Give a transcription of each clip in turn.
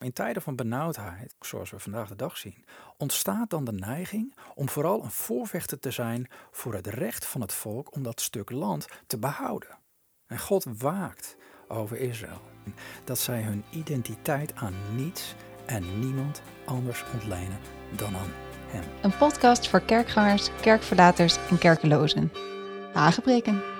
In tijden van benauwdheid, zoals we vandaag de dag zien, ontstaat dan de neiging om vooral een voorvechter te zijn voor het recht van het volk om dat stuk land te behouden. En God waakt over Israël dat zij hun identiteit aan niets en niemand anders ontlenen dan aan Hem. Een podcast voor kerkgangers, kerkverlaters en kerkelozen. Aangebreken.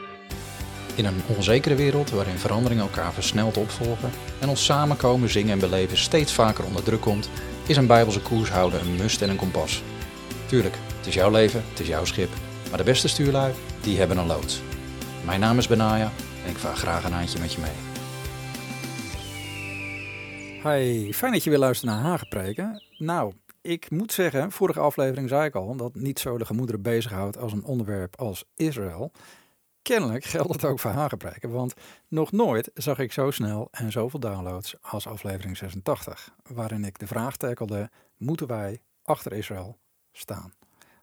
In een onzekere wereld waarin veranderingen elkaar versneld opvolgen en ons samenkomen, zingen en beleven steeds vaker onder druk komt, is een bijbelse koers houden een must en een kompas. Tuurlijk, het is jouw leven, het is jouw schip, maar de beste stuurlui, die hebben een loods. Mijn naam is Benaya en ik vaar graag een handje met je mee. Hi, fijn dat je weer luistert naar Hagepreken. Nou, ik moet zeggen, vorige aflevering zei ik al dat niet zo de gemoederen bezighoudt als een onderwerp als Israël. Kennelijk geldt het ook voor Hagepreken, want nog nooit zag ik zo snel en zoveel downloads als aflevering 86, waarin ik de vraag tackelde, moeten wij achter Israël staan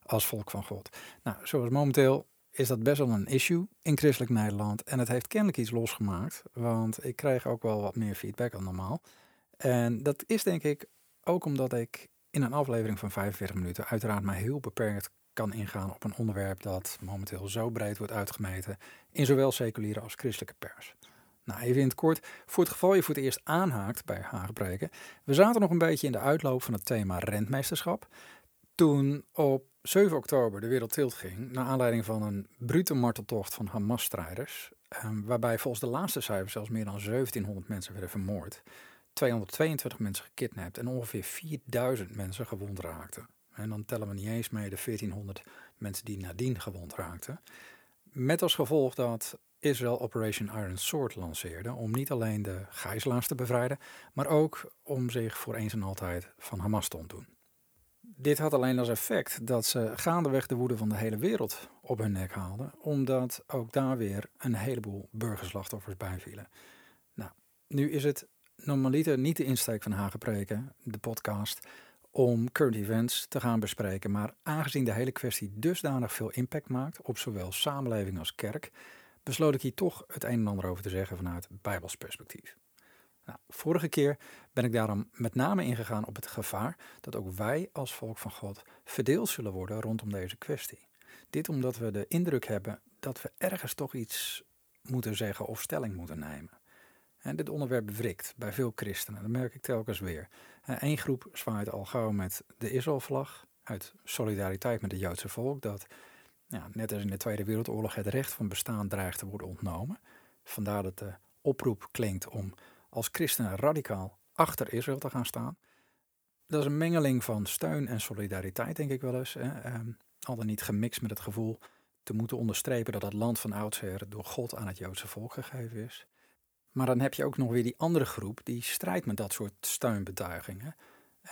als volk van God? Nou, zoals momenteel is dat best wel een issue in christelijk Nederland en het heeft kennelijk iets losgemaakt, want ik kreeg ook wel wat meer feedback dan normaal. En dat is denk ik ook omdat ik in een aflevering van 45 minuten uiteraard maar heel beperkt kan ingaan op een onderwerp dat momenteel zo breed wordt uitgemeten in zowel seculiere als christelijke pers. Nou, even in het kort, voor het geval je voor het eerst aanhaakt bij Hagebreken. We zaten nog een beetje in de uitloop van het thema rentmeesterschap. Toen op 7 oktober de wereld tilt ging, naar aanleiding van een brute marteltocht van Hamas-strijders, eh, waarbij volgens de laatste cijfers zelfs meer dan 1700 mensen werden vermoord, 222 mensen gekidnapt en ongeveer 4000 mensen gewond raakten. En dan tellen we niet eens mee de 1400 mensen die nadien gewond raakten. Met als gevolg dat Israël Operation Iron Sword lanceerde om niet alleen de gijzelaars te bevrijden, maar ook om zich voor eens en altijd van Hamas te ontdoen. Dit had alleen als effect dat ze gaandeweg de woede van de hele wereld op hun nek haalden, omdat ook daar weer een heleboel burgerslachtoffers bijvielen. Nou, nu is het normaliter niet de insteek van Hagepreken, de podcast, om current events te gaan bespreken. Maar aangezien de hele kwestie dusdanig veel impact maakt op zowel samenleving als kerk, besloot ik hier toch het een en ander over te zeggen vanuit Bijbels perspectief. Nou, vorige keer ben ik daarom met name ingegaan op het gevaar dat ook wij als volk van God verdeeld zullen worden rondom deze kwestie. Dit omdat we de indruk hebben dat we ergens toch iets moeten zeggen of stelling moeten nemen. En dit onderwerp wrikt bij veel christenen, dat merk ik telkens weer. Eén groep zwaait al gauw met de Israëlvlag uit solidariteit met het Joodse volk, dat ja, net als in de Tweede Wereldoorlog het recht van bestaan dreigt te worden ontnomen. Vandaar dat de oproep klinkt om als christenen radicaal achter Israël te gaan staan. Dat is een mengeling van steun en solidariteit, denk ik wel eens. Hè. Ehm, al dan niet gemixt met het gevoel te moeten onderstrepen dat het land van oudsher door God aan het Joodse volk gegeven is. Maar dan heb je ook nog weer die andere groep die strijdt met dat soort steunbetuigingen.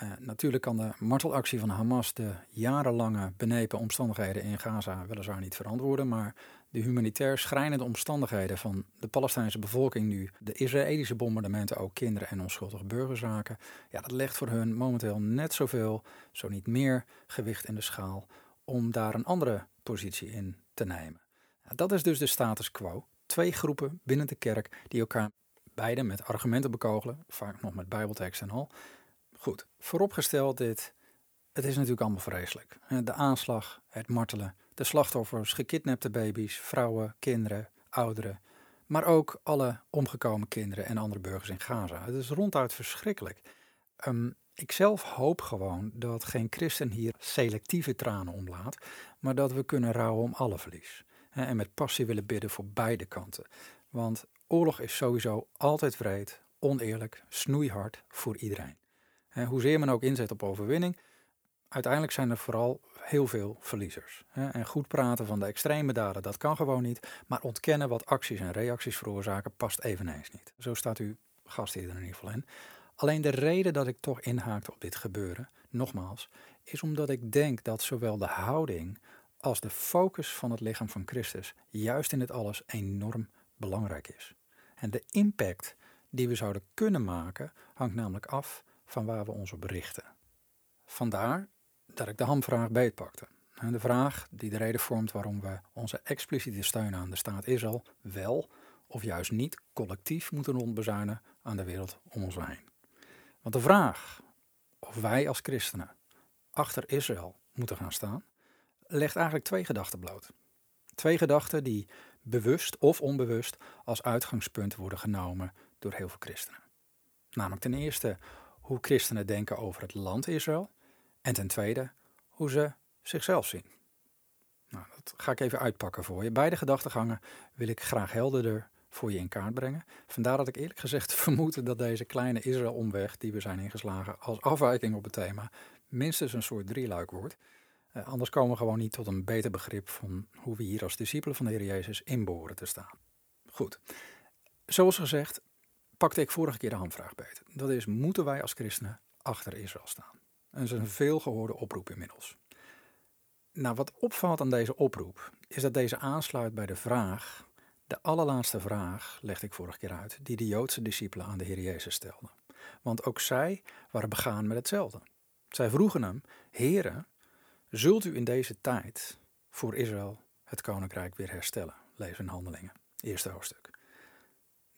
Uh, natuurlijk kan de martelactie van Hamas de jarenlange benepen omstandigheden in Gaza weliswaar niet verantwoorden, maar de humanitair schrijnende omstandigheden van de Palestijnse bevolking nu, de Israëlische bombardementen ook kinderen en onschuldige burgers raken, ja, dat legt voor hun momenteel net zoveel, zo niet meer, gewicht in de schaal om daar een andere positie in te nemen. dat is dus de status quo twee groepen binnen de kerk die elkaar beide met argumenten bekogelen, vaak nog met bijbeltekst en al. Goed, vooropgesteld dit, het is natuurlijk allemaal vreselijk. De aanslag, het martelen, de slachtoffers, gekidnapte baby's, vrouwen, kinderen, ouderen, maar ook alle omgekomen kinderen en andere burgers in Gaza. Het is ronduit verschrikkelijk. Um, ik zelf hoop gewoon dat geen christen hier selectieve tranen omlaat, maar dat we kunnen rouwen om alle verlies en met passie willen bidden voor beide kanten. Want oorlog is sowieso altijd wreed, oneerlijk, snoeihard voor iedereen. Hoezeer men ook inzet op overwinning, uiteindelijk zijn er vooral heel veel verliezers. En goed praten van de extreme daden, dat kan gewoon niet. Maar ontkennen wat acties en reacties veroorzaken, past eveneens niet. Zo staat uw gast hier in ieder geval in. Alleen de reden dat ik toch inhaakte op dit gebeuren, nogmaals, is omdat ik denk dat zowel de houding als de focus van het lichaam van Christus juist in dit alles enorm belangrijk is. En de impact die we zouden kunnen maken hangt namelijk af van waar we ons op richten. Vandaar dat ik de hamvraag beetpakte. En de vraag die de reden vormt waarom we onze expliciete steun aan de staat Israël wel of juist niet collectief moeten rondbezuinen aan de wereld om ons heen. Want de vraag of wij als christenen achter Israël moeten gaan staan, legt eigenlijk twee gedachten bloot. Twee gedachten die bewust of onbewust als uitgangspunt worden genomen door heel veel christenen. Namelijk ten eerste hoe christenen denken over het land Israël en ten tweede hoe ze zichzelf zien. Nou, dat ga ik even uitpakken voor je. Beide gedachtegangen wil ik graag helderder voor je in kaart brengen. Vandaar dat ik eerlijk gezegd vermoed dat deze kleine Israël-omweg die we zijn ingeslagen als afwijking op het thema minstens een soort drieluik wordt. Uh, anders komen we gewoon niet tot een beter begrip van hoe we hier als discipelen van de Heer Jezus in behoren te staan. Goed, zoals gezegd pakte ik vorige keer de handvraag beter. Dat is, moeten wij als christenen achter Israël staan? En dat is een veelgehoorde oproep inmiddels. Nou, wat opvalt aan deze oproep, is dat deze aansluit bij de vraag, de allerlaatste vraag, legde ik vorige keer uit, die de Joodse discipelen aan de Heer Jezus stelden. Want ook zij waren begaan met hetzelfde. Zij vroegen hem, Heere, zult u in deze tijd voor Israël het koninkrijk weer herstellen? Lees in Handelingen, eerste hoofdstuk.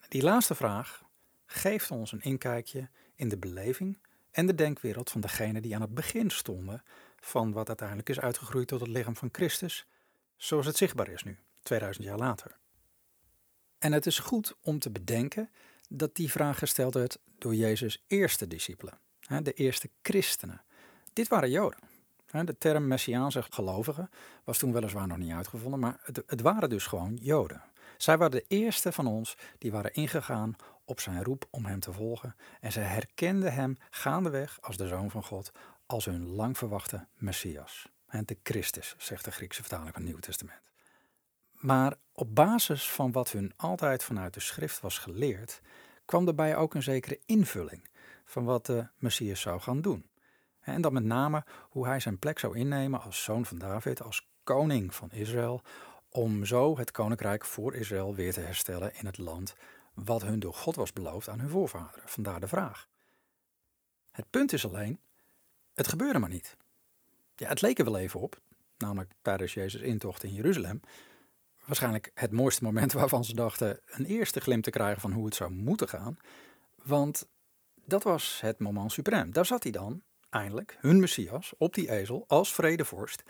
Die laatste vraag geeft ons een inkijkje in de beleving en de denkwereld van degenen die aan het begin stonden van wat uiteindelijk is uitgegroeid tot het lichaam van Christus, zoals het zichtbaar is nu, 2000 jaar later. En het is goed om te bedenken dat die vraag gesteld werd door Jezus' eerste discipelen, de eerste christenen. Dit waren Joden. De term Messiaanse gelovigen was toen weliswaar nog niet uitgevonden, maar het, het waren dus gewoon Joden. Zij waren de eerste van ons die waren ingegaan op zijn roep om hem te volgen en zij herkenden hem gaandeweg als de Zoon van God, als hun lang verwachte Messias. De Christus, zegt de Griekse vertaling van het Nieuwe Testament. Maar op basis van wat hun altijd vanuit de schrift was geleerd, kwam daarbij ook een zekere invulling van wat de Messias zou gaan doen. En dan met name hoe hij zijn plek zou innemen als zoon van David, als koning van Israël, om zo het koninkrijk voor Israël weer te herstellen in het land wat hun door God was beloofd aan hun voorvaderen. Vandaar de vraag. Het punt is alleen, het gebeurde maar niet. Ja, het leek er wel even op, namelijk tijdens Jezus' intocht in Jeruzalem. Waarschijnlijk het mooiste moment waarvan ze dachten een eerste glimp te krijgen van hoe het zou moeten gaan. Want dat was het moment suprem. Daar zat hij dan, eindelijk, hun Messias, op die ezel als vredevorst.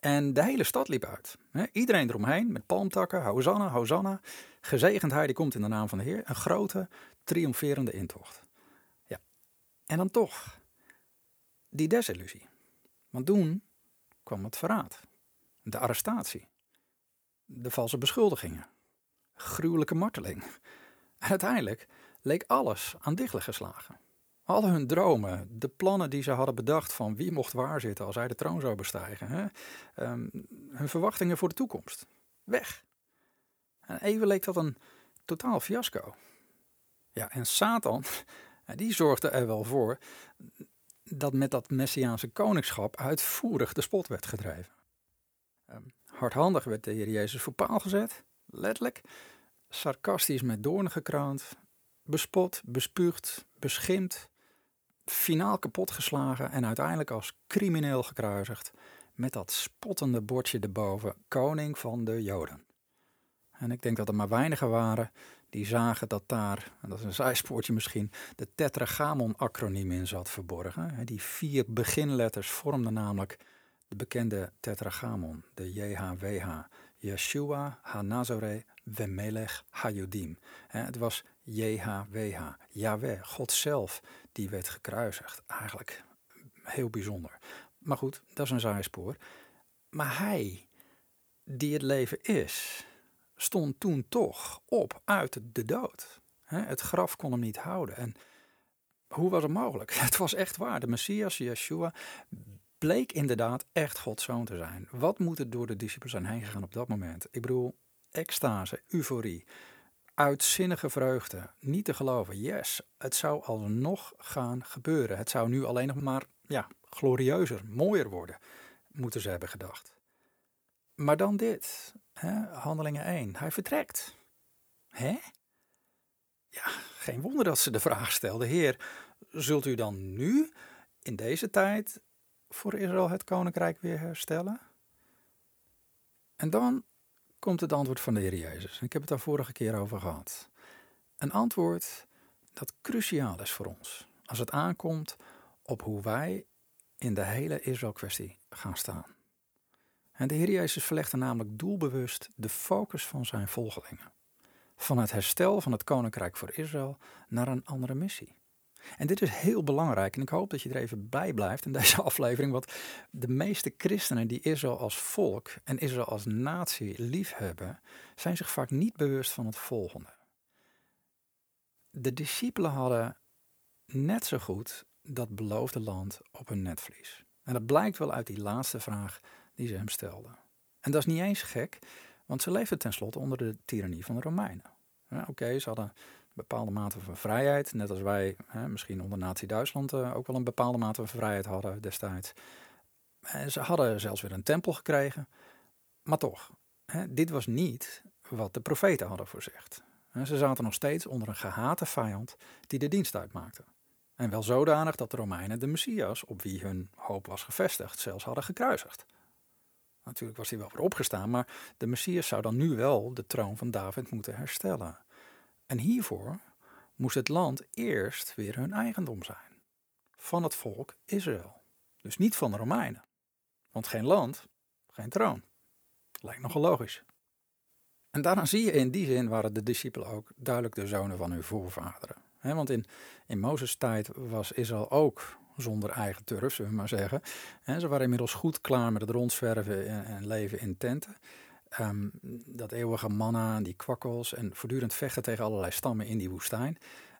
En de hele stad liep uit. Iedereen eromheen met palmtakken, Hosanna, Hosanna. Gezegend hij die komt in de naam van de Heer. Een grote, triomferende intocht. Ja, en dan toch die desillusie. Want toen kwam het verraad, de arrestatie, de valse beschuldigingen, gruwelijke marteling. En uiteindelijk leek alles aan dichtelijk geslagen. Al hun dromen, de plannen die ze hadden bedacht van wie mocht waar zitten als hij de troon zou bestijgen. Hè? Ehm, hun verwachtingen voor de toekomst. Weg. En even leek dat een totaal fiasco. Ja, en Satan, die zorgde er wel voor dat met dat Messiaanse koningschap uitvoerig de spot werd gedreven. Um, hardhandig werd de Heer Jezus voor paal gezet, letterlijk. Sarcastisch met doornen gekroond, bespot, bespuugd, beschimd, finaal kapotgeslagen en uiteindelijk als crimineel gekruisigd met dat spottende bordje erboven, koning van de Joden. En ik denk dat er maar weinigen waren die zagen dat daar, dat is een zijspoortje misschien, de tetragramon-acroniem in zat verborgen. Die vier beginletters vormden namelijk de bekende tetragramon, de JHWH. Yeshua HaNazare Wemelech Hayudim. Het was JHWH, Yahweh, God zelf, die werd gekruisigd. Eigenlijk heel bijzonder. Maar goed, dat is een zijspoor. Maar hij, die het leven is, stond toen toch op uit de dood. Het graf kon hem niet houden. En hoe was het mogelijk? Het was echt waar. De Messias, Yeshua, bleek inderdaad echt Gods zoon te zijn. Wat moet er door de discipelen zijn heen gegaan op dat moment? Ik bedoel, extase, euforie, uitzinnige vreugde. Niet te geloven, yes, het zou alsnog gaan gebeuren. Het zou nu alleen nog maar, ja, glorieuzer, mooier worden, moeten ze hebben gedacht. Maar dan dit, hè? handelingen 1, hij vertrekt. Hè? Ja, geen wonder dat ze de vraag stelde, Heer, zult u dan nu, in deze tijd, voor Israël het koninkrijk weer herstellen? En dan komt het antwoord van de Heer Jezus. Ik heb het daar vorige keer over gehad. Een antwoord dat cruciaal is voor ons als het aankomt op hoe wij in de hele Israël-kwestie gaan staan. En de Heer Jezus verlegde namelijk doelbewust de focus van zijn volgelingen. Van het herstel van het koninkrijk voor Israël naar een andere missie. En dit is heel belangrijk en ik hoop dat je er even bij blijft in deze aflevering, want de meeste christenen die Israël als volk en Israël als natie liefhebben, zijn zich vaak niet bewust van het volgende. De discipelen hadden net zo goed dat beloofde land op hun netvlies. En dat blijkt wel uit die laatste vraag die ze hem stelden. En dat is niet eens gek, want ze leefden tenslotte onder de tirannie van de Romeinen. Oké, ze hadden bepaalde mate van vrijheid, net als wij hè, misschien onder Nazi-Duitsland uh, ook wel een bepaalde mate van vrijheid hadden destijds. En ze hadden zelfs weer een tempel gekregen, maar toch, hè, dit was niet wat de profeten hadden voorzegd. Ze zaten nog steeds onder een gehate vijand die de dienst uitmaakte. En wel zodanig dat de Romeinen de Messias, op wie hun hoop was gevestigd, zelfs hadden gekruisigd. Natuurlijk was hij wel weer opgestaan, maar de Messias zou dan nu wel de troon van David moeten herstellen. En hiervoor moest het land eerst weer hun eigendom zijn. Van het volk Israël. Dus niet van de Romeinen. Want geen land, geen troon. Lijkt nogal logisch. En daaraan zie je in die zin waren de discipelen ook duidelijk de zonen van hun voorvaderen. want in, in Mozes' tijd was Israël ook zonder eigen turf, zullen we maar zeggen. ze waren inmiddels goed klaar met het rondzwerven en, leven in tenten. Ehm, dat eeuwige manna, die kwakkels en voortdurend vechten tegen allerlei stammen in die woestijn.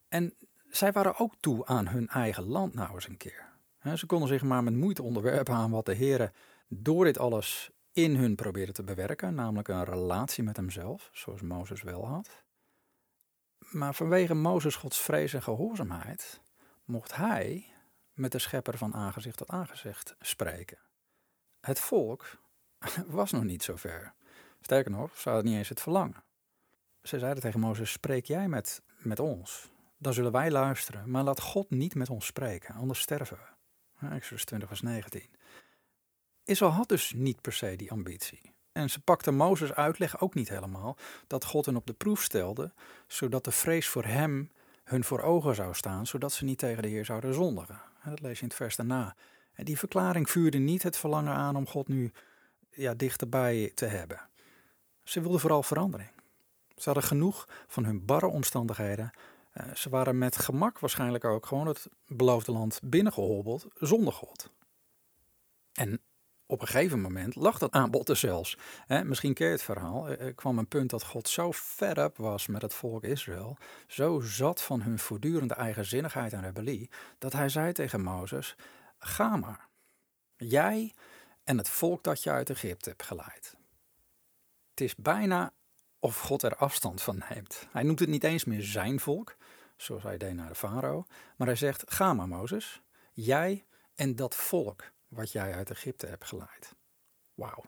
En zij waren ook toe aan hun eigen land nou eens een keer. ze konden zich maar met moeite onderwerpen aan wat de heren door dit alles in hun probeerde te bewerken, namelijk een relatie met hemzelf, zoals Mozes wel had. Maar vanwege Mozes Gods vrees en gehoorzaamheid mocht hij met de schepper van aangezicht tot aangezicht spreken. Het volk was nog niet zo ver. Sterker nog, ze hadden niet eens het verlangen. Ze zeiden tegen Mozes: Spreek jij met, met ons? Dan zullen wij luisteren, maar laat God niet met ons spreken, anders sterven we. Exodus 20, vers 19. Israël had dus niet per se die ambitie. En ze pakte Mozes uitleg ook niet helemaal dat God hen op de proef stelde, zodat de vrees voor hem hun voor ogen zou staan, zodat ze niet tegen de Heer zouden zondigen. Dat lees je in het vers daarna. En die verklaring vuurde niet het verlangen aan om God nu ja, dichterbij te hebben. Ze wilden vooral verandering. Ze hadden genoeg van hun barre omstandigheden. Eh, ze waren met gemak waarschijnlijk ook gewoon het beloofde land binnengehobbeld zonder God. En op een gegeven moment lag dat aanbod er zelfs. misschien ken je het verhaal. Er kwam een punt dat God zo fed up was met het volk Israël, zo zat van hun voortdurende eigenzinnigheid en rebellie, dat hij zei tegen Mozes: Ga maar. Jij en het volk dat je uit Egypte hebt geleid. Is bijna of God er afstand van neemt. Hij noemt het niet eens meer zijn volk, zoals hij deed naar de farao, maar hij zegt: Ga maar, Mozes. Jij en dat volk wat jij uit Egypte hebt geleid. Wauw.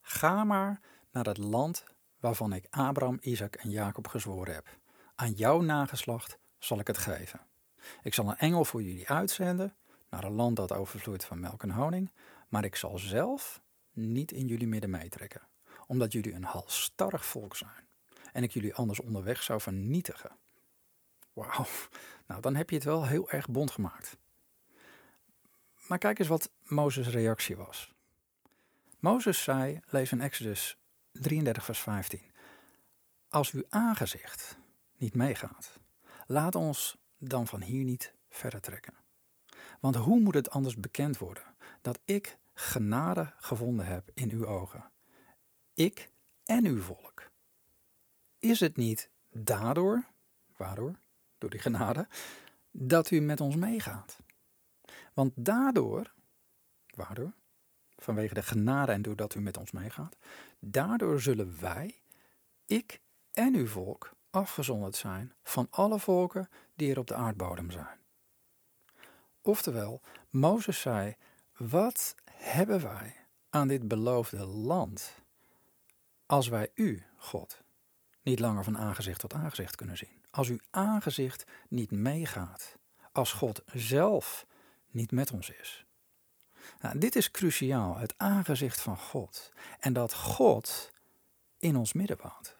Ga maar naar het land waarvan ik Abraham, Isaac en Jacob gezworen heb. Aan jouw nageslacht zal ik het geven. Ik zal een engel voor jullie uitzenden naar een land dat overvloeit van melk en honing, maar ik zal zelf niet in jullie midden meetrekken, omdat jullie een halstarrig volk zijn en ik jullie anders onderweg zou vernietigen. Wauw, nou dan heb je het wel heel erg bond gemaakt. Maar kijk eens wat Mozes' reactie was. Mozes zei, lees in Exodus 33, vers 15. Als uw aangezicht niet meegaat, laat ons dan van hier niet verder trekken. Want hoe moet het anders bekend worden dat ik genade gevonden heb in uw ogen? Ik en uw volk. Is het niet daardoor, waardoor, door die genade, dat u met ons meegaat? Want daardoor, waardoor? Vanwege de genade en doordat u met ons meegaat, daardoor zullen wij, ik en uw volk, afgezonderd zijn van alle volken die er op de aardbodem zijn. Oftewel, Mozes zei: Wat hebben wij aan dit beloofde land als wij u, God, niet langer van aangezicht tot aangezicht kunnen zien? Als uw aangezicht niet meegaat, als God zelf niet met ons is. Nou, dit is cruciaal, het aangezicht van God. En dat God in ons midden woont.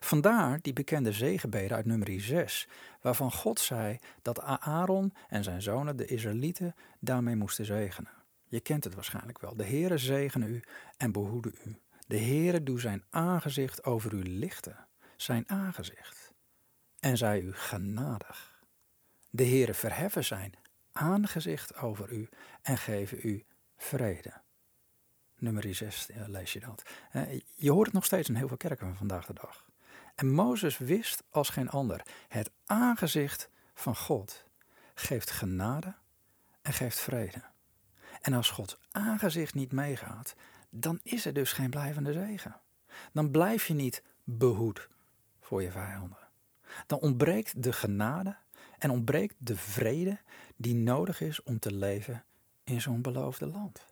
Vandaar die bekende zegenbeden uit nummer 6, waarvan God zei dat Aaron en zijn zonen de Israëlieten daarmee moesten zegenen. Je kent het waarschijnlijk wel. De Heere zegene u en behoede u. De Heere doe zijn aangezicht over u lichten, zijn aangezicht, en zij u genadig. De Heere verheffen zijn aangezicht over u en geven u vrede. Nummer 6 lees je dat. Je hoort het nog steeds in heel veel kerken van vandaag de dag. En Mozes wist als geen ander, het aangezicht van God geeft genade en geeft vrede. En als Gods aangezicht niet meegaat, dan is er dus geen blijvende zegen. Dan blijf je niet behoed voor je vijanden. Dan ontbreekt de genade en ontbreekt de vrede die nodig is om te leven in zo'n beloofde land.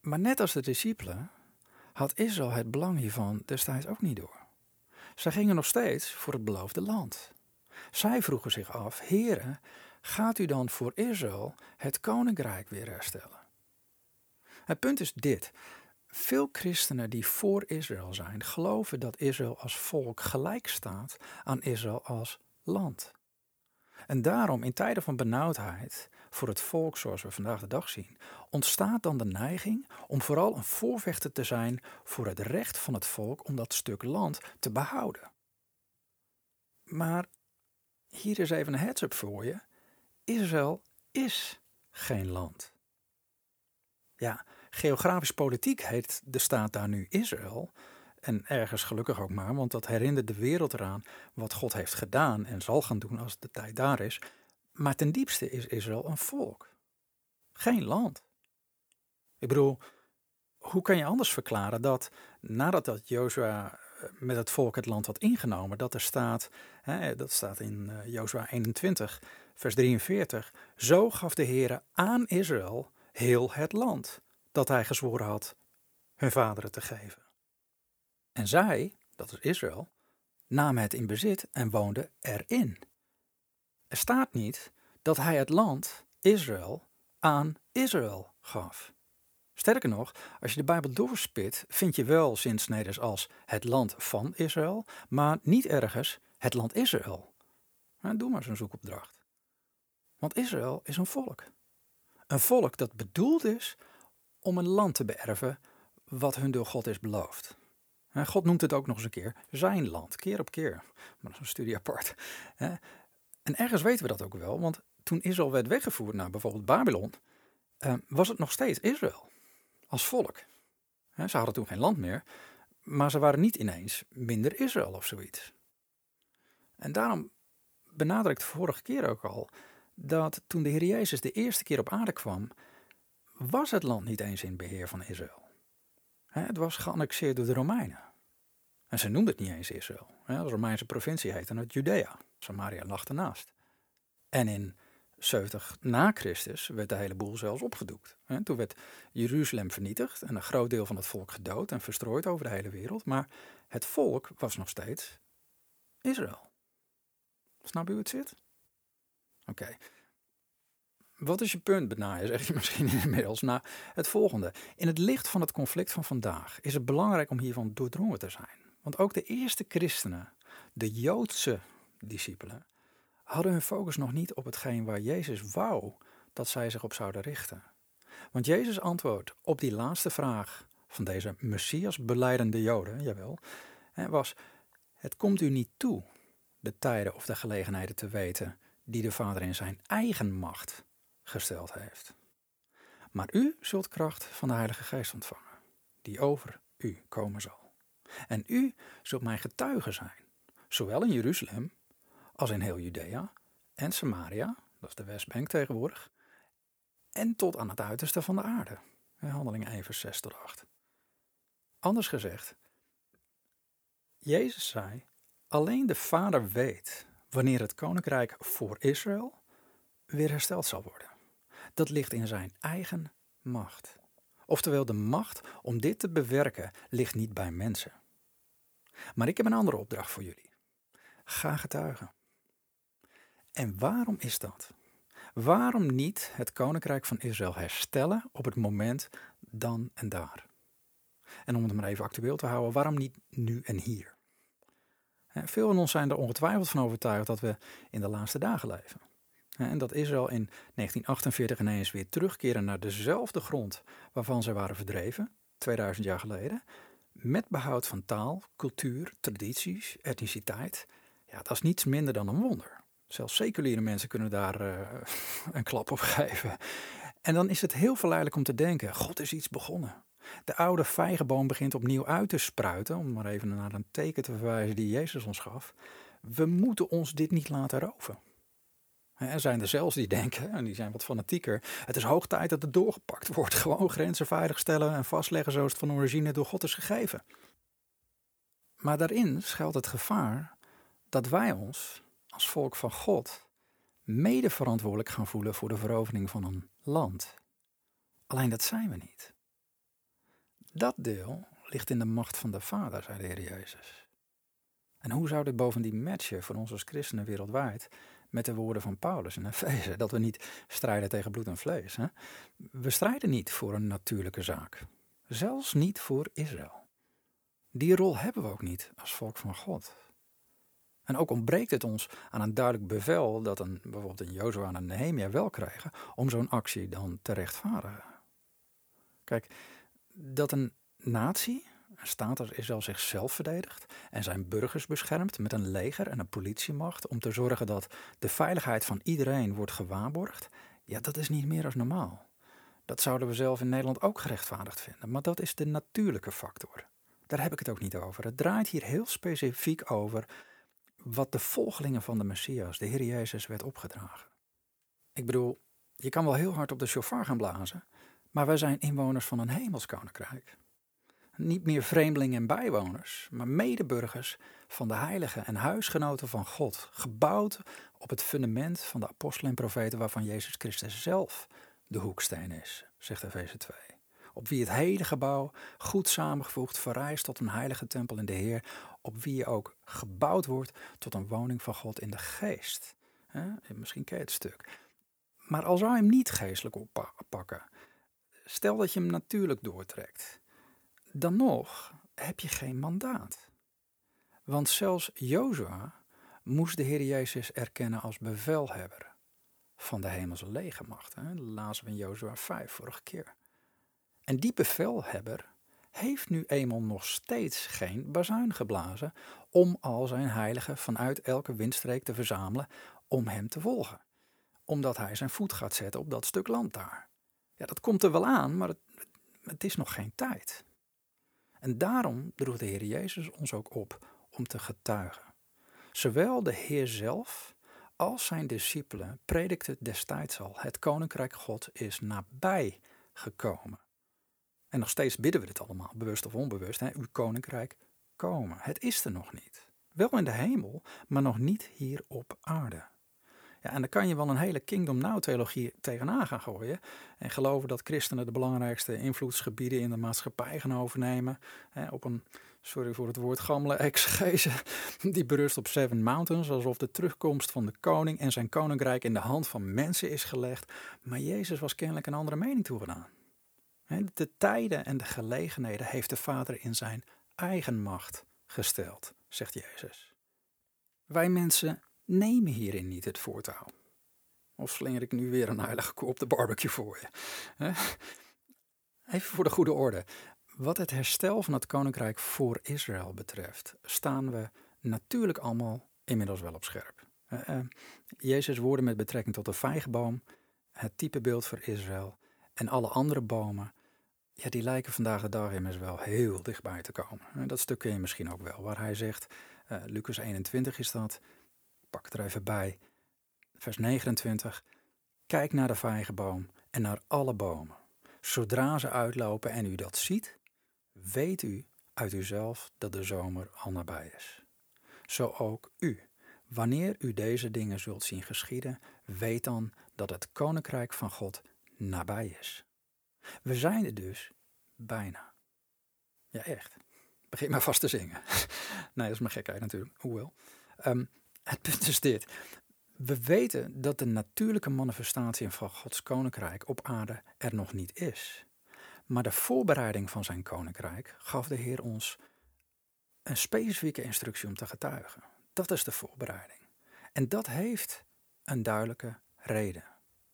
Maar net als de discipelen had Israël het belang hiervan destijds ook niet door. Zij gingen nog steeds voor het beloofde land. Zij vroegen zich af: Heere, gaat u dan voor Israël het koninkrijk weer herstellen? Het punt is dit. Veel christenen die voor Israël zijn, geloven dat Israël als volk gelijk staat aan Israël als land. En daarom, in tijden van benauwdheid voor het volk zoals we vandaag de dag zien, ontstaat dan de neiging om vooral een voorvechter te zijn voor het recht van het volk om dat stuk land te behouden. Maar hier is even een heads-up voor je. Israël is geen land. Ja, geografisch politiek heet de staat daar nu Israël. En ergens gelukkig ook maar, want dat herinnert de wereld eraan wat God heeft gedaan en zal gaan doen als de tijd daar is. Maar ten diepste is Israël een volk, geen land. Ik bedoel, hoe kan je anders verklaren dat nadat dat Jozua eh, met het volk het land had ingenomen, dat er staat, hè, dat staat in uh, Jozua 21, vers 43, zo gaf de Heere aan Israël heel het land dat hij gezworen had hun vaderen te geven. En zij, dat is Israël, namen het in bezit en woonden erin. Er staat niet dat hij het land, Israël, aan Israël gaf. Sterker nog, als je de Bijbel doorspit, vind je wel zinsneders als het land van Israël, maar niet ergens het land Israël. Doe maar zo'n zoekopdracht. Want Israël is een volk. Een volk dat bedoeld is om een land te beërven wat hun door God is beloofd. God noemt het ook nog eens een keer zijn land, keer op keer. Maar dat is een studie apart. En ergens weten we dat ook wel, want toen Israël werd weggevoerd naar bijvoorbeeld Babylon, eh, was het nog steeds Israël als volk. Ze hadden toen geen land meer, maar ze waren niet ineens minder Israël of zoiets. En daarom benadrukte ik vorige keer ook al dat toen de Heer Jezus de eerste keer op aarde kwam, was het land niet eens in beheer van Israël. Het was geannexeerd door de Romeinen. En ze noemden het niet eens Israël. De Romeinse provincie heette het Judea. Samaria lag ernaast. En in 70 na Christus werd de hele boel zelfs opgedoekt. Toen werd Jeruzalem vernietigd en een groot deel van het volk gedood en verstrooid over de hele wereld. Maar het volk was nog steeds Israël. Snap je hoe het zit? Oké. Wat is je punt, Benaja, zeg je misschien inmiddels. Nou, het volgende. In het licht van het conflict van vandaag is het belangrijk om hiervan doordrongen te zijn. Want ook de eerste christenen, de Joodse discipelen, hadden hun focus nog niet op hetgeen waar Jezus wou dat zij zich op zouden richten. Want Jezus antwoord op die laatste vraag van deze Messias beleidende Joden, jawel, was: Het komt u niet toe de tijden of de gelegenheden te weten die de Vader in zijn eigen macht gesteld heeft. Maar u zult kracht van de Heilige Geest ontvangen, die over u komen zal. En u zult mijn getuige zijn, zowel in Jeruzalem als in heel Judea en Samaria, dat is de Westbank tegenwoordig, en tot aan het uiterste van de aarde. Handeling 1 vers 6 tot 8. Anders gezegd, Jezus zei, alleen de Vader weet wanneer het koninkrijk voor Israël weer hersteld zal worden. Dat ligt in zijn eigen macht. Oftewel, de macht om dit te bewerken ligt niet bij mensen. Maar ik heb een andere opdracht voor jullie. Ga getuigen. En waarom is dat? Waarom niet het koninkrijk van Israël herstellen op het moment dan en daar? En om het maar even actueel te houden, waarom niet nu en hier? Veel van ons zijn er ongetwijfeld van overtuigd dat we in de laatste dagen leven. En dat Israël in 1948 ineens weer terugkeren naar dezelfde grond waarvan ze waren verdreven, 2000 jaar geleden, met behoud van taal, cultuur, tradities, etniciteit. Ja, dat is niets minder dan een wonder. Zelfs seculiere mensen kunnen daar uh, een klap op geven. En dan is het heel verleidelijk om te denken: God is iets begonnen. De oude vijgenboom begint opnieuw uit te spruiten, om maar even naar een teken te verwijzen die Jezus ons gaf. We moeten ons dit niet laten roven. Er zijn er zelfs die denken, en die zijn wat fanatieker, het is hoog tijd dat het doorgepakt wordt. Gewoon grenzen veiligstellen en vastleggen zoals het van origine door God is gegeven. Maar daarin schuilt het gevaar dat wij ons, als volk van God, mede verantwoordelijk gaan voelen voor de verovering van een land. Alleen dat zijn we niet. Dat deel ligt in de macht van de Vader, zei de Heer Jezus. En hoe zou dit bovendien matchen voor ons als christenen wereldwijd met de woorden van Paulus in Efeze? Dat we niet strijden tegen bloed en vlees. Hè? We strijden niet voor een natuurlijke zaak. Zelfs niet voor Israël. Die rol hebben we ook niet als volk van God. En ook ontbreekt het ons aan een duidelijk bevel dat een, bijvoorbeeld een Jozua en een Nehemia wel krijgen om zo'n actie dan te rechtvaardigen. Kijk, dat een natie, staat als Israël zichzelf verdedigt en zijn burgers beschermt met een leger en een politiemacht om te zorgen dat de veiligheid van iedereen wordt gewaarborgd, ja, dat is niet meer als normaal. Dat zouden we zelf in Nederland ook gerechtvaardigd vinden, maar dat is de natuurlijke factor. Daar heb ik het ook niet over. Het draait hier heel specifiek over wat de volgelingen van de Messias, de Heer Jezus, werd opgedragen. Ik bedoel, je kan wel heel hard op de chauffeur gaan blazen, maar wij zijn inwoners van een hemelskoninkrijk. Niet meer vreemdelingen en bijwoners, maar medeburgers van de heiligen en huisgenoten van God, gebouwd op het fundament van de apostelen en profeten waarvan Jezus Christus zelf de hoeksteen is, zegt Efeze 2. Op wie het hele gebouw goed samengevoegd verrijst tot een heilige tempel in de Heer, op wie je ook gebouwd wordt tot een woning van God in de geest. Misschien ken het stuk. Maar al zou je hem niet geestelijk oppakken, stel dat je hem natuurlijk doortrekt, dan nog heb je geen mandaat. Want zelfs Jozua moest de Heer Jezus erkennen als bevelhebber van de hemelse legermacht. Hè? Dat lazen we in Jozua 5 vorige keer. En die bevelhebber heeft nu eenmaal nog steeds geen bazuin geblazen om al zijn heiligen vanuit elke windstreek te verzamelen om hem te volgen. Omdat hij zijn voet gaat zetten op dat stuk land daar. Ja, dat komt er wel aan, maar het, het is nog geen tijd. En daarom droeg de Heer Jezus ons ook op om te getuigen. Zowel de Heer zelf als zijn discipelen predikten destijds al: het koninkrijk God is nabij gekomen. En nog steeds bidden we dit allemaal, bewust of onbewust: hè, uw koninkrijk komen. Het is er nog niet. Wel in de hemel, maar nog niet hier op aarde. En dan kan je wel een hele Kingdom Now theologie tegenaan gaan gooien. En geloven dat christenen de belangrijkste invloedsgebieden in de maatschappij gaan overnemen. Hè, op een, sorry voor het woord, gammele exegese. Die berust op Seven Mountains. Alsof de terugkomst van de koning en zijn koninkrijk in de hand van mensen is gelegd. Maar Jezus was kennelijk een andere mening toegedaan. De tijden en de gelegenheden heeft de Vader in zijn eigen macht gesteld, zegt Jezus. Wij mensen nemen hierin niet het voortouw. Of slinger ik nu weer een heilige koe op de barbecue voor je? Even voor de goede orde. Wat het herstel van het koninkrijk voor Israël betreft, staan we natuurlijk allemaal inmiddels wel op scherp. Uh, Jezus' woorden met betrekking tot de vijgenboom, het typebeeld voor Israël en alle andere bomen, ja, die lijken vandaag de dag immers wel heel dichtbij te komen. dat stuk ken je misschien ook wel, waar hij zegt, uh, Lucas 21 is dat, pak het er even bij. Vers 29. Kijk naar de vijgenboom en naar alle bomen. Zodra ze uitlopen en u dat ziet, weet u uit uzelf dat de zomer al nabij is. Zo ook u. Wanneer u deze dingen zult zien geschieden, weet dan dat het koninkrijk van God nabij is. We zijn er dus bijna. Ja, echt. Begin maar vast te zingen. nee, dat is maar gekheid natuurlijk. Hoewel. Um, het punt is dit. We weten dat de natuurlijke manifestatie van Gods koninkrijk op aarde er nog niet is. Maar de voorbereiding van zijn koninkrijk gaf de Heer ons een specifieke instructie om te getuigen. Dat is de voorbereiding. En dat heeft een duidelijke reden.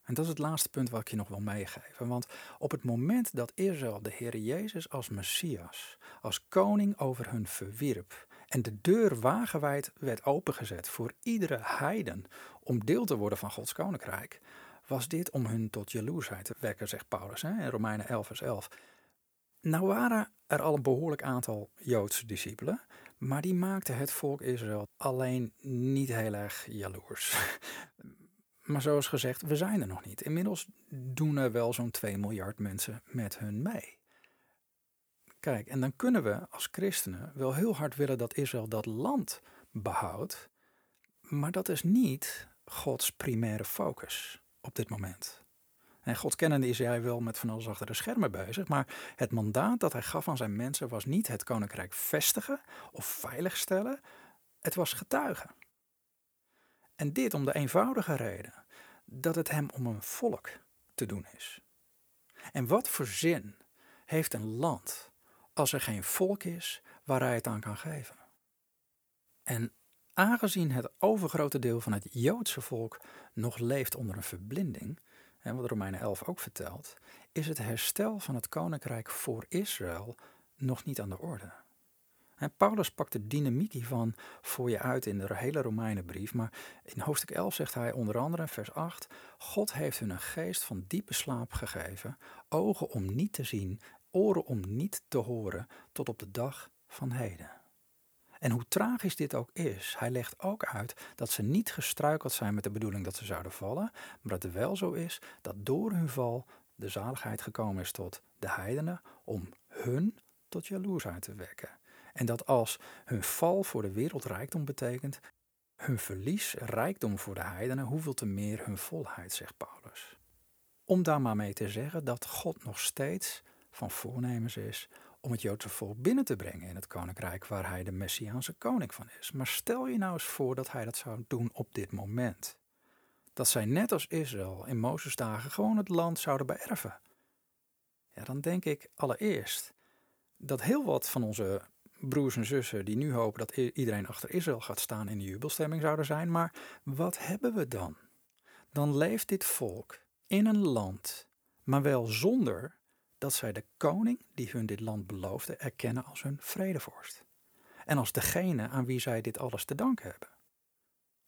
En dat is het laatste punt wat ik je nog wil meegeven. Want op het moment dat Israël de Heer Jezus als Messias, als koning over hun verwierp en de deur wagenwijd werd opengezet voor iedere heiden om deel te worden van Gods koninkrijk, was dit om hun tot jaloersheid te wekken, zegt Paulus hè, in Romeinen 11 vers 11. Nou waren er al een behoorlijk aantal Joodse discipelen, maar die maakten het volk Israël alleen niet heel erg jaloers. Maar zoals gezegd, we zijn er nog niet. Inmiddels doen er wel zo'n 2 miljard mensen met hun mee. Kijk, en dan kunnen we als christenen wel heel hard willen dat Israël dat land behoudt, maar dat is niet Gods primaire focus op dit moment. En God kennende is hij wel met van alles achter de schermen bezig, maar het mandaat dat hij gaf aan zijn mensen was niet het koninkrijk vestigen of veiligstellen, het was getuigen. En dit om de eenvoudige reden dat het hem om een volk te doen is. En wat voor zin heeft een land als er geen volk is waar hij het aan kan geven? En aangezien het overgrote deel van het Joodse volk nog leeft onder een verblinding, en wat Romeinen 11 ook vertelt, is het herstel van het koninkrijk voor Israël nog niet aan de orde. Paulus pakt de dynamiek hiervan voor je uit in de hele Romeinenbrief. Maar in hoofdstuk 11 zegt hij onder andere, vers 8: God heeft hun een geest van diepe slaap gegeven, ogen om niet te zien, oren om niet te horen, tot op de dag van heden. En hoe tragisch dit ook is, hij legt ook uit dat ze niet gestruikeld zijn met de bedoeling dat ze zouden vallen, maar dat het wel zo is dat door hun val de zaligheid gekomen is tot de heidenen om hun tot jaloersheid te wekken. En dat als hun val voor de wereldrijkdom betekent, hun verlies rijkdom voor de heidenen, hoeveel te meer hun volheid, zegt Paulus. Om daar maar mee te zeggen dat God nog steeds van voornemens is om het Joodse volk binnen te brengen in het koninkrijk waar hij de Messiaanse koning van is. Maar stel je nou eens voor dat hij dat zou doen op dit moment. Dat zij net als Israël in Mozes dagen gewoon het land zouden beërven. Ja, dan denk ik allereerst dat heel wat van onze broers en zussen die nu hopen dat iedereen achter Israël gaat staan in de jubelstemming zouden zijn. Maar wat hebben we dan? Dan leeft dit volk in een land, maar wel zonder dat zij de koning die hun dit land beloofde erkennen als hun vredevorst. En als degene aan wie zij dit alles te danken hebben.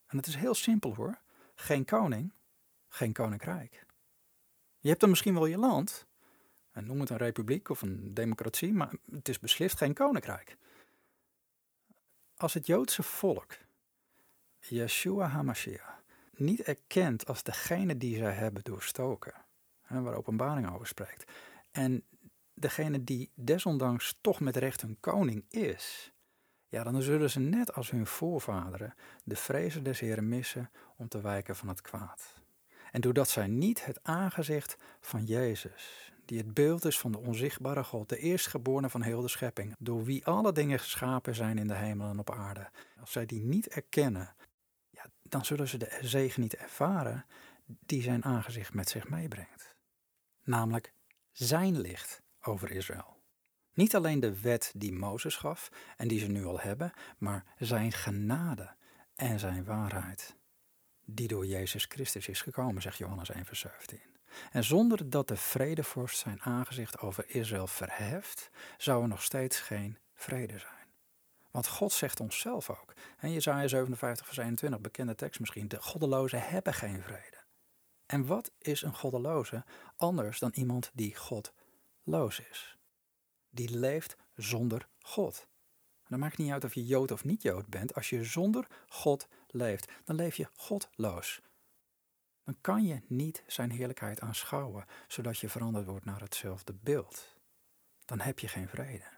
En het is heel simpel hoor. Geen koning, geen koninkrijk. Je hebt dan misschien wel je land, en noem het een republiek of een democratie, maar het is beslist geen koninkrijk. Als het Joodse volk Yeshua HaMashiach niet erkent als degene die zij hebben doorstoken, waar openbaring over spreekt, en degene die desondanks toch met recht hun koning is, ja, dan zullen ze net als hun voorvaderen de vrezen des Heren missen om te wijken van het kwaad. En doordat zij niet het aangezicht van Jezus, die het beeld is van de onzichtbare God, de eerstgeborene van heel de schepping, door wie alle dingen geschapen zijn in de hemel en op aarde. Als zij die niet erkennen, ja, dan zullen ze de zegen niet ervaren die zijn aangezicht met zich meebrengt. Namelijk zijn licht over Israël. Niet alleen de wet die Mozes gaf en die ze nu al hebben, maar zijn genade en zijn waarheid, die door Jezus Christus is gekomen, zegt Johannes 1, vers 17. En zonder dat de vredevorst zijn aangezicht over Israël verheft, zou er nog steeds geen vrede zijn. Want God zegt ons zelf ook. En Jezaja 57 vers 21, bekende tekst misschien. De goddelozen hebben geen vrede. En wat is een goddeloze anders dan iemand die godloos is? Die leeft zonder God. dan maakt het niet uit of je Jood of niet Jood bent. Als je zonder God leeft, dan leef je godloos dan kan je niet zijn heerlijkheid aanschouwen, zodat je veranderd wordt naar hetzelfde beeld. Dan heb je geen vrede.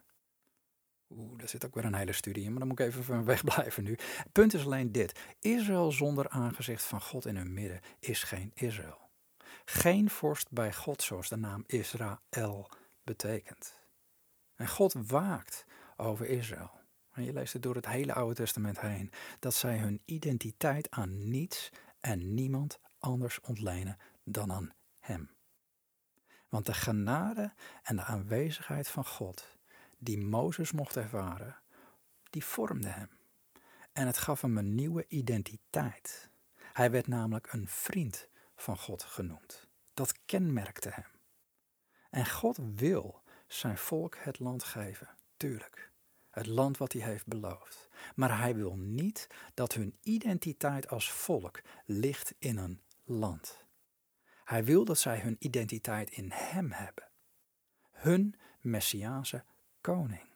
Oeh, daar zit ook weer een hele studie in, maar dan moet ik even van wegblijven nu. Het punt is alleen dit. Israël zonder aangezicht van God in hun midden is geen Israël. Geen vorst bij God zoals de naam Israël betekent. En God waakt over Israël. En je leest het door het hele Oude Testament heen. Dat zij hun identiteit aan niets en niemand anders ontlenen dan aan Hem. Want de genade en de aanwezigheid van God, die Mozes mocht ervaren, die vormde hem. En het gaf hem een nieuwe identiteit. Hij werd namelijk een vriend van God genoemd. Dat kenmerkte hem. En God wil zijn volk het land geven, tuurlijk. Het land wat hij heeft beloofd. Maar hij wil niet dat hun identiteit als volk ligt in een land. Hij wil dat zij hun identiteit in Hem hebben. Hun Messiaanse koning.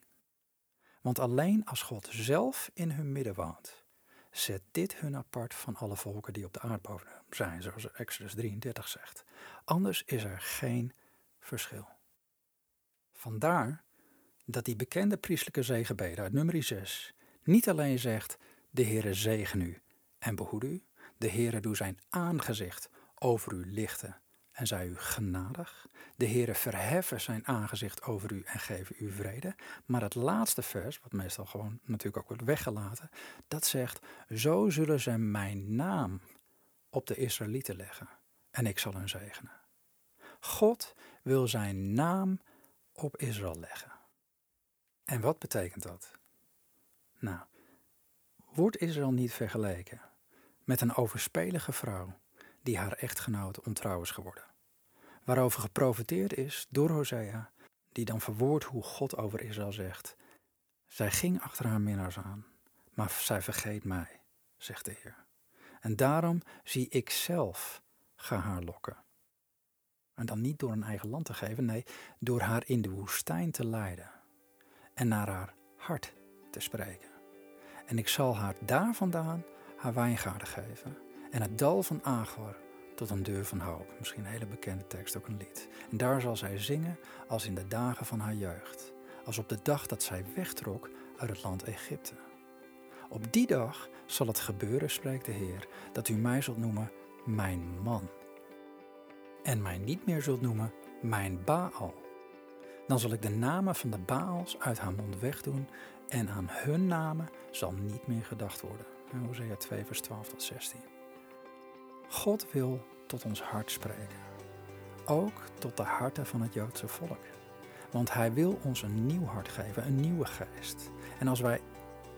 Want alleen als God zelf in hun midden woont, zet dit hun apart van alle volken die op de aardbodem zijn, zoals Exodus 33 zegt. Anders is er geen verschil. Vandaar dat die bekende priestelijke zegenbede uit nummer 6 niet alleen zegt: De Heere zegen u en behoed u, de Heere doe zijn aangezicht over u lichten en zij u genadig. De Heere verheffen zijn aangezicht over u en geven u vrede. Maar het laatste vers, wat meestal gewoon natuurlijk ook wordt weggelaten, dat zegt: Zo zullen zij mijn naam op de Israëlieten leggen en ik zal hun zegenen. God wil zijn naam op Israël leggen. En wat betekent dat? Nou, wordt Israël niet vergeleken met een overspelige vrouw die haar echtgenoot ontrouw is geworden? Waarover geprofiteerd is door Hosea, die dan verwoordt hoe God over Israël zegt: Zij ging achter haar minnaars aan, maar zij vergeet mij, zegt de Heer. En daarom zie ik zelf ga haar lokken. En dan niet door een eigen land te geven, nee, door haar in de woestijn te leiden en naar haar hart te spreken. En ik zal haar daar vandaan haar wijngaarden geven en het dal van Agor tot een deur van hoop. Misschien een hele bekende tekst, ook een lied. En daar zal zij zingen als in de dagen van haar jeugd, als op de dag dat zij wegtrok uit het land Egypte. Op die dag zal het gebeuren, spreekt de Heer, dat u mij zult noemen mijn man. En mij niet meer zult noemen mijn Baal. Dan zal ik de namen van de Baals uit haar mond wegdoen en aan hun namen zal niet meer gedacht worden. Hosea 2 vers 12 tot 16. God wil tot ons hart spreken. Ook tot de harten van het Joodse volk. Want hij wil ons een nieuw hart geven, een nieuwe geest. En als wij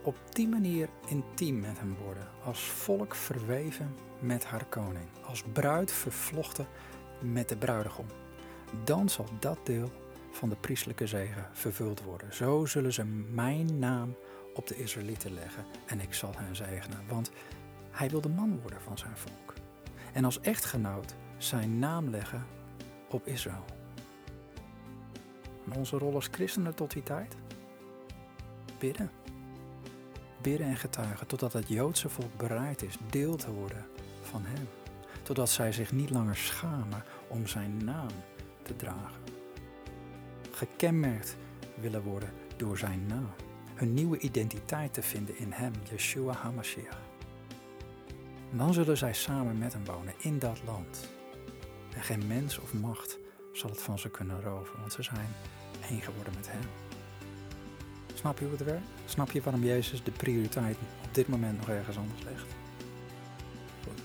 op die manier intiem met hem worden, als volk verweven met haar koning, als bruid vervlochten met de bruidegom, dan zal dat deel van de priestelijke zegen vervuld worden. Zo zullen ze mijn naam op de Israëlieten leggen en ik zal hen zegenen, want hij wil de man worden van zijn volk. En als echtgenoot zijn naam leggen op Israël. En onze rol als christenen tot die tijd? Bidden. Bidden en getuigen totdat het Joodse volk bereid is deel te worden van Hem. Totdat zij zich niet langer schamen om Zijn naam te dragen. Gekenmerkt willen worden door Zijn naam. Hun nieuwe identiteit te vinden in Hem, Yeshua HaMashiach. Dan zullen zij samen met hem wonen in dat land. En geen mens of macht zal het van ze kunnen roven, want ze zijn één geworden met hem. Snap je hoe het werkt? Snap je waarom Jezus de prioriteit op dit moment nog ergens anders legt? Goed.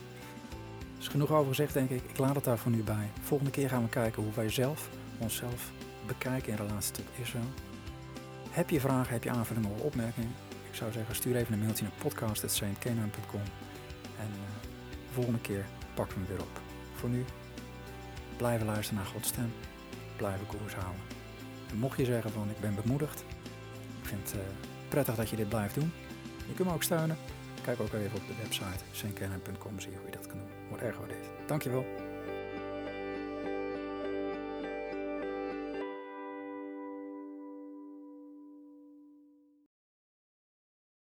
Is genoeg over gezegd, denk ik. Ik laat het daar voor nu bij. Volgende keer gaan we kijken hoe wij zelf onszelf bekijken in relatie tot Israël. Heb je vragen, heb je aanvullingen of opmerkingen? Ik zou zeggen, stuur even een mailtje naar podcast.saintkenaan.com en uh, de volgende keer pakken we hem weer op. Voor nu, blijven luisteren naar Gods stem. Blijven koers houden. En mocht je zeggen van ik ben bemoedigd. Ik vind het uh, prettig dat je dit blijft doen. Je kunt me ook steunen. Kijk ook even op de website saintkennan.com. Zie je hoe je dat kan doen. Wordt erg gewaardeerd. Dankjewel.